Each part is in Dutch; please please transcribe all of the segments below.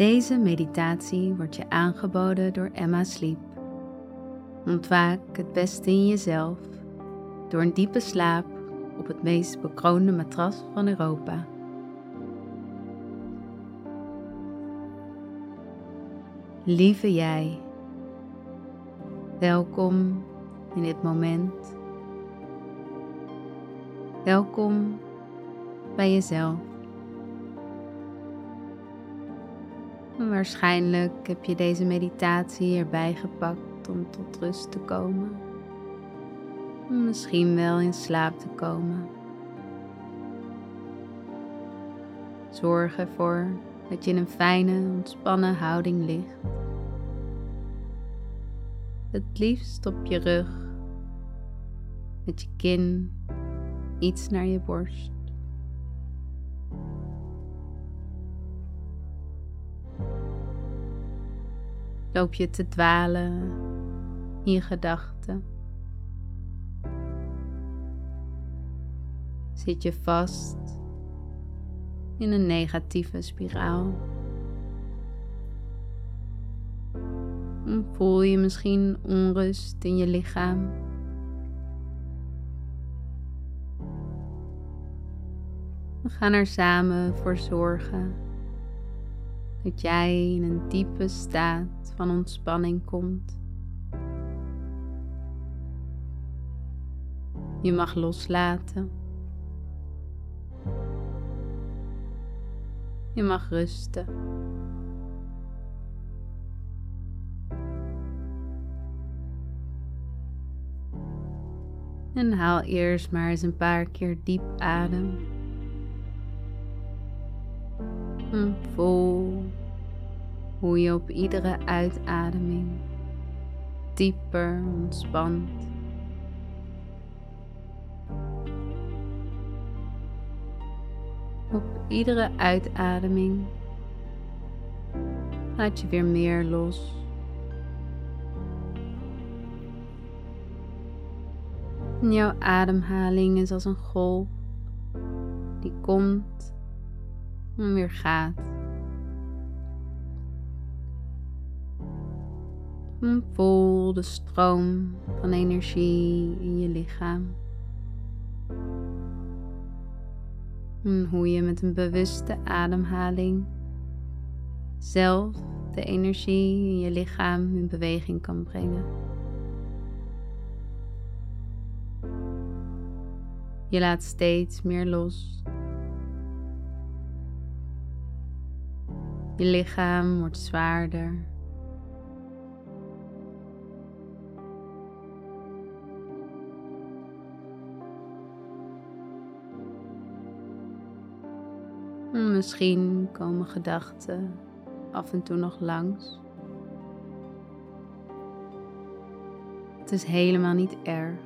Deze meditatie wordt je aangeboden door Emma Sleep. Ontwaak het beste in jezelf door een diepe slaap op het meest bekroonde matras van Europa. Lieve jij, welkom in dit moment. Welkom bij jezelf. Waarschijnlijk heb je deze meditatie erbij gepakt om tot rust te komen. Misschien wel in slaap te komen. Zorg ervoor dat je in een fijne, ontspannen houding ligt. Het liefst op je rug, met je kin iets naar je borst. Loop je te dwalen in gedachten? Zit je vast in een negatieve spiraal? Voel je misschien onrust in je lichaam? We gaan er samen voor zorgen dat jij in een diepe staat van ontspanning komt. Je mag loslaten. Je mag rusten. En haal eerst maar eens een paar keer diep adem. En voel hoe je op iedere uitademing dieper ontspant. Op iedere uitademing laat je weer meer los. En jouw ademhaling is als een golf die komt en weer gaat. En voel de stroom van energie in je lichaam. En hoe je met een bewuste ademhaling zelf de energie in je lichaam in beweging kan brengen. Je laat steeds meer los. Je lichaam wordt zwaarder. Misschien komen gedachten af en toe nog langs. Het is helemaal niet erg.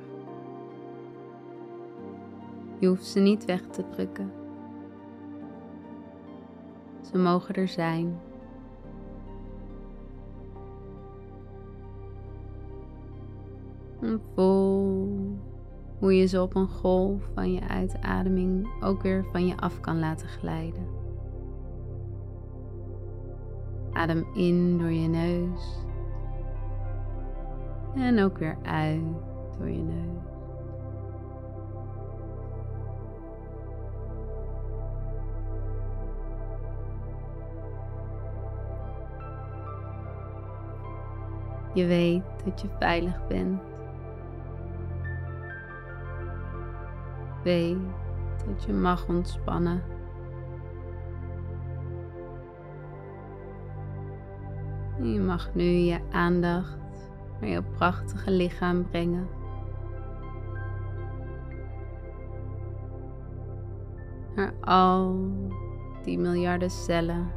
Je hoeft ze niet weg te drukken. Ze mogen er zijn. En voel hoe je ze op een golf van je uitademing ook weer van je af kan laten glijden. Adem in door je neus en ook weer uit door je neus. Je weet dat je veilig bent. Weet dat je mag ontspannen. Je mag nu je aandacht naar je prachtige lichaam brengen. Naar al die miljarden cellen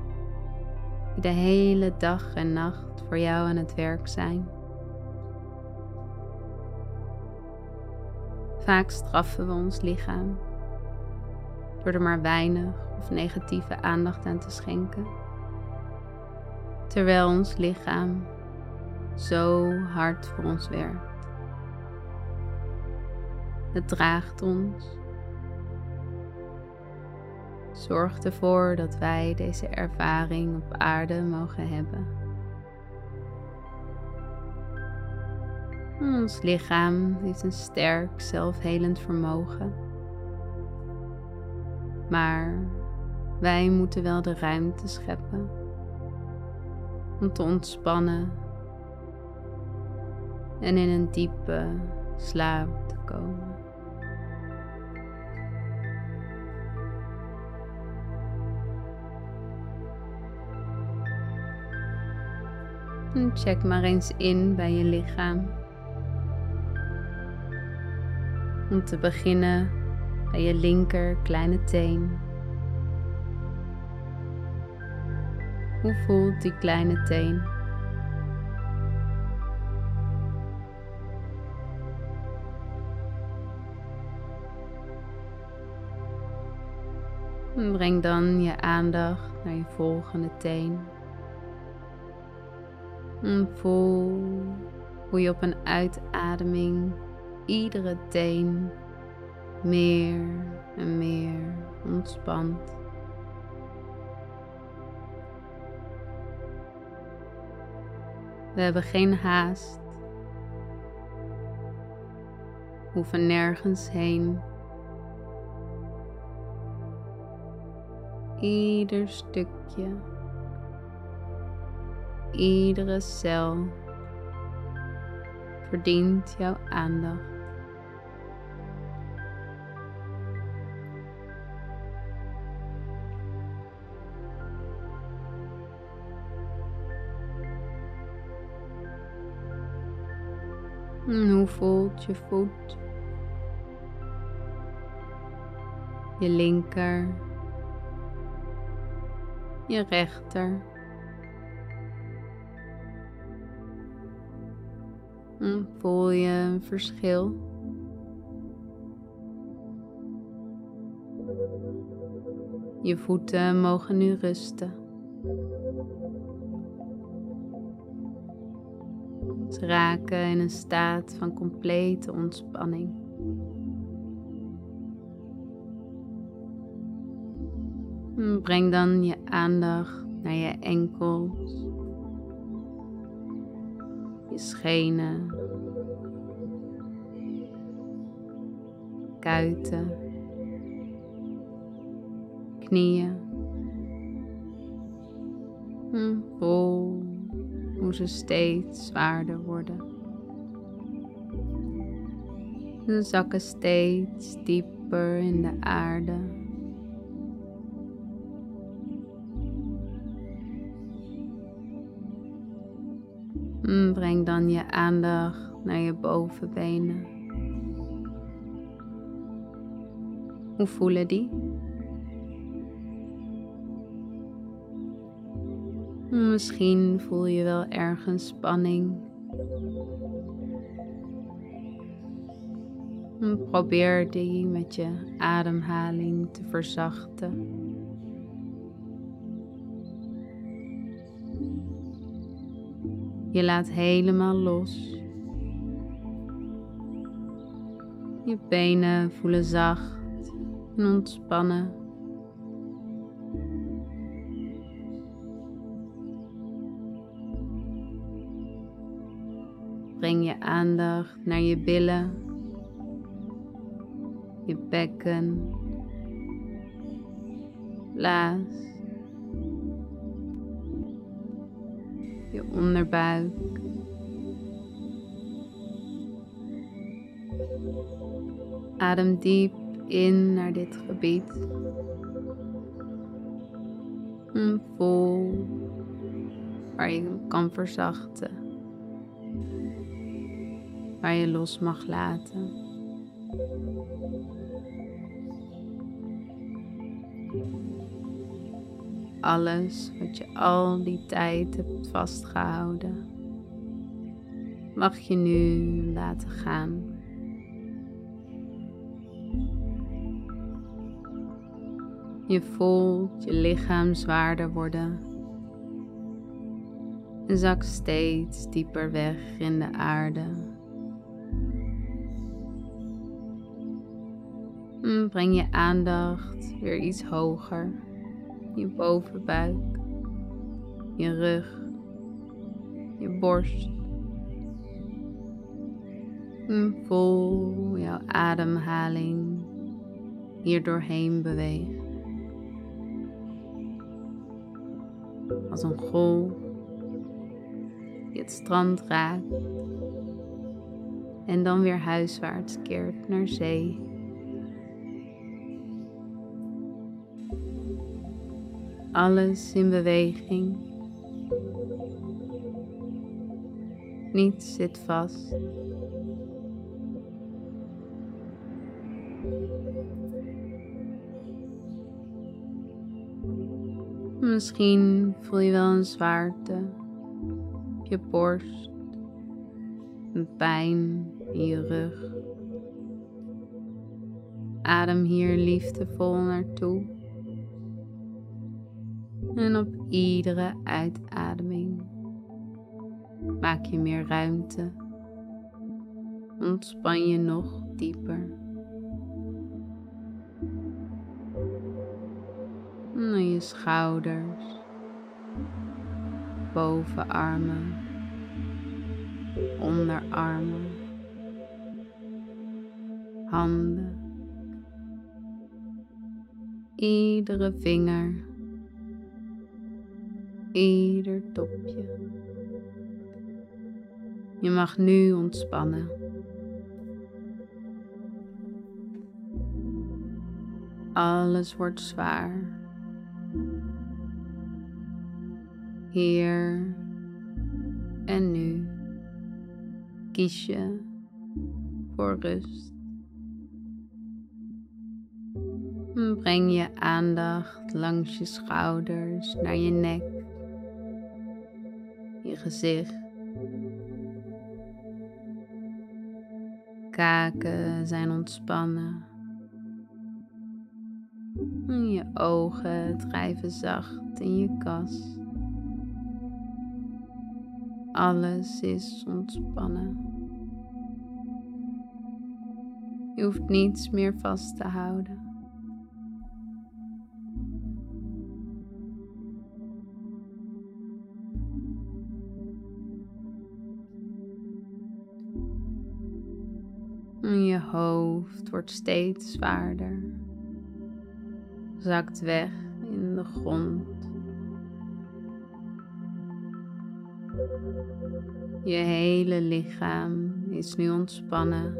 die de hele dag en nacht voor jou aan het werk zijn. Vaak straffen we ons lichaam door er maar weinig of negatieve aandacht aan te schenken, terwijl ons lichaam zo hard voor ons werkt. Het draagt ons, Zorg ervoor dat wij deze ervaring op aarde mogen hebben. Ons lichaam heeft een sterk zelfhelend vermogen. Maar wij moeten wel de ruimte scheppen om te ontspannen en in een diepe slaap te komen. En check maar eens in bij je lichaam. Om te beginnen bij je linker kleine teen. Hoe voelt die kleine teen? Breng dan je aandacht naar je volgende teen. En voel hoe je op een uitademing iedere teen meer en meer ontspant. We hebben geen haast, hoeven nergens heen. Ieder stukje, iedere cel verdient jouw aandacht. En hoe voelt je voet? Je linker, je rechter. En voel je een verschil? Je voeten mogen nu rusten. Raken in een staat van complete ontspanning. Breng dan je aandacht naar je enkels, je schenen, kuiten, knieën. Voel hoe ze steeds zwaarder worden. Ze zakken steeds dieper in de aarde. Breng dan je aandacht naar je bovenbenen. Hoe voelen die? Misschien voel je wel ergens spanning. Probeer die met je ademhaling te verzachten. Je laat helemaal los. Je benen voelen zacht en ontspannen. Breng je aandacht naar je billen, je bekken, blaas, je onderbuik. Adem diep in naar dit gebied. En voel waar je kan verzachten waar je los mag laten. Alles wat je al die tijd hebt vastgehouden, mag je nu laten gaan. Je voelt je lichaam zwaarder worden en zak steeds dieper weg in de aarde. En breng je aandacht weer iets hoger. Je bovenbuik, je rug, je borst. En voel jouw ademhaling hier doorheen bewegen. Als een golf die het strand raakt en dan weer huiswaarts keert naar zee. Alles in beweging. Niets zit vast. Misschien voel je wel een zwaarte op je borst, een pijn in je rug. Adem hier liefdevol naartoe. En op iedere uitademing. Maak je meer ruimte. Ontspan je nog dieper. naar je schouders, bovenarmen, onderarmen, handen, iedere vinger, ieder topje. Je mag nu ontspannen. Alles wordt zwaar. Hier en nu kies je voor rust. Breng je aandacht langs je schouders naar je nek, je gezicht. Kaken zijn ontspannen. Je ogen drijven zacht in je kas. Alles is ontspannen. Je hoeft niets meer vast te houden. Hoofd wordt steeds zwaarder, zakt weg in de grond. Je hele lichaam is nu ontspannen.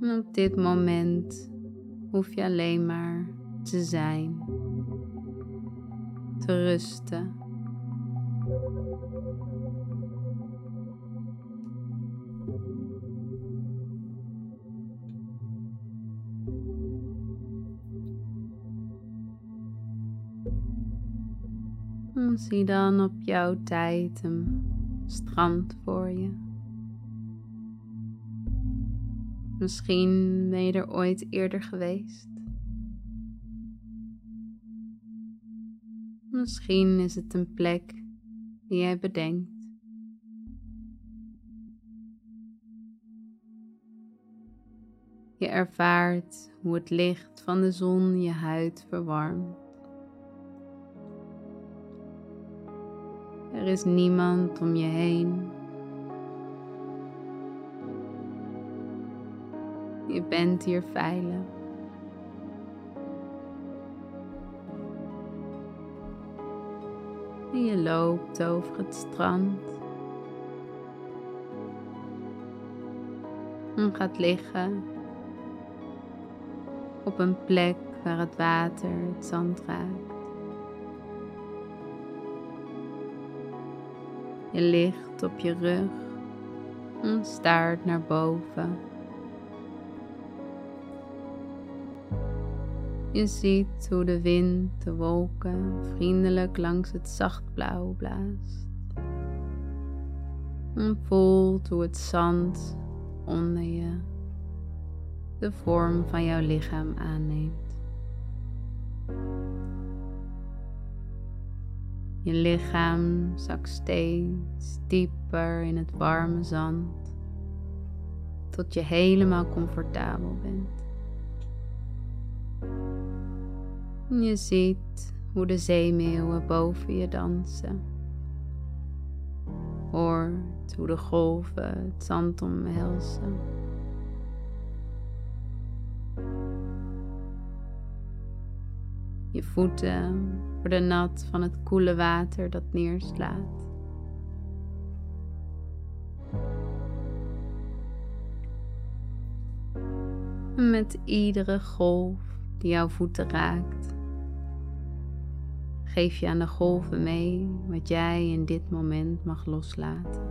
En op dit moment hoef je alleen maar te zijn, te rusten. Zie dan op jouw tijd een strand voor je. Misschien ben je er ooit eerder geweest. Misschien is het een plek die jij bedenkt. Je ervaart hoe het licht van de zon je huid verwarmt. Er is niemand om je heen. Je bent hier veilig. En je loopt over het strand. En gaat liggen op een plek waar het water het zand raakt. Je ligt op je rug en staart naar boven. Je ziet hoe de wind de wolken vriendelijk langs het zachtblauw blaast. En voelt hoe het zand onder je de vorm van jouw lichaam aanneemt. Je lichaam zakt steeds dieper in het warme zand. tot je helemaal comfortabel bent. Je ziet hoe de zeemeeuwen boven je dansen. Hoort hoe de golven het zand omhelzen. Je voeten worden nat van het koele water dat neerslaat. Met iedere golf die jouw voeten raakt, geef je aan de golven mee wat jij in dit moment mag loslaten.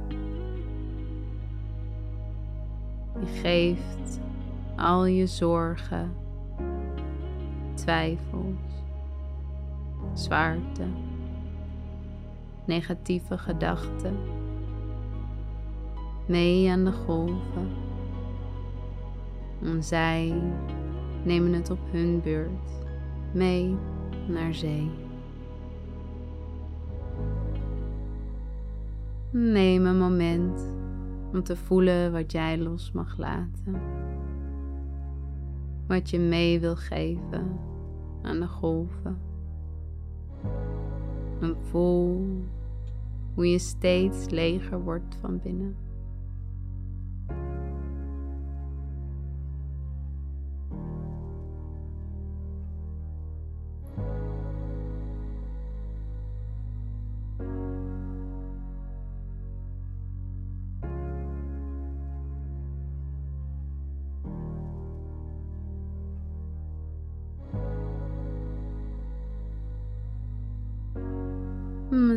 Je geeft al je zorgen, twijfels, zwaarte, negatieve gedachten mee aan de golven. En zij nemen het op hun beurt mee naar zee. Neem een moment om te voelen wat jij los mag laten. Wat je mee wil geven aan de golven. En voel hoe je steeds leger wordt van binnen.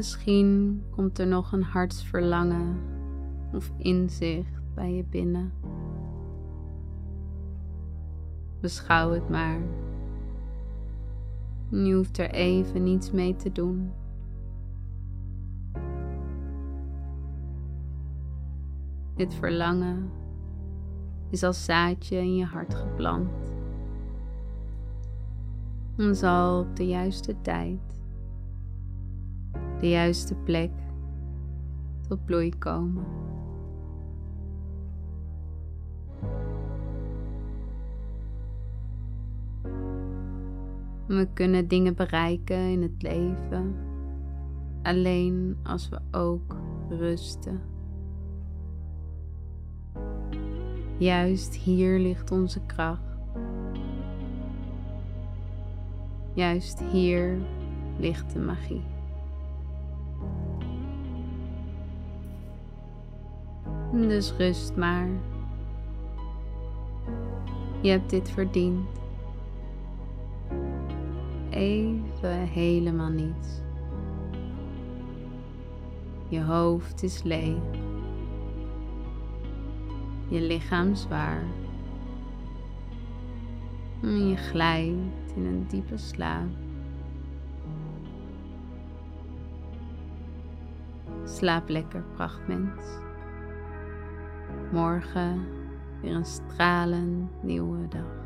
Misschien komt er nog een hartsverlangen of inzicht bij je binnen. Beschouw het maar. Je hoeft er even niets mee te doen. Dit verlangen is als zaadje in je hart geplant en zal op de juiste tijd de juiste plek tot bloei komen. We kunnen dingen bereiken in het leven alleen als we ook rusten. Juist hier ligt onze kracht. Juist hier ligt de magie. Dus rust maar. Je hebt dit verdiend. Even helemaal niets. Je hoofd is leeg. Je lichaam zwaar. Je glijdt in een diepe slaap. Slaap lekker, prachtmens. Morgen weer een stralend nieuwe dag.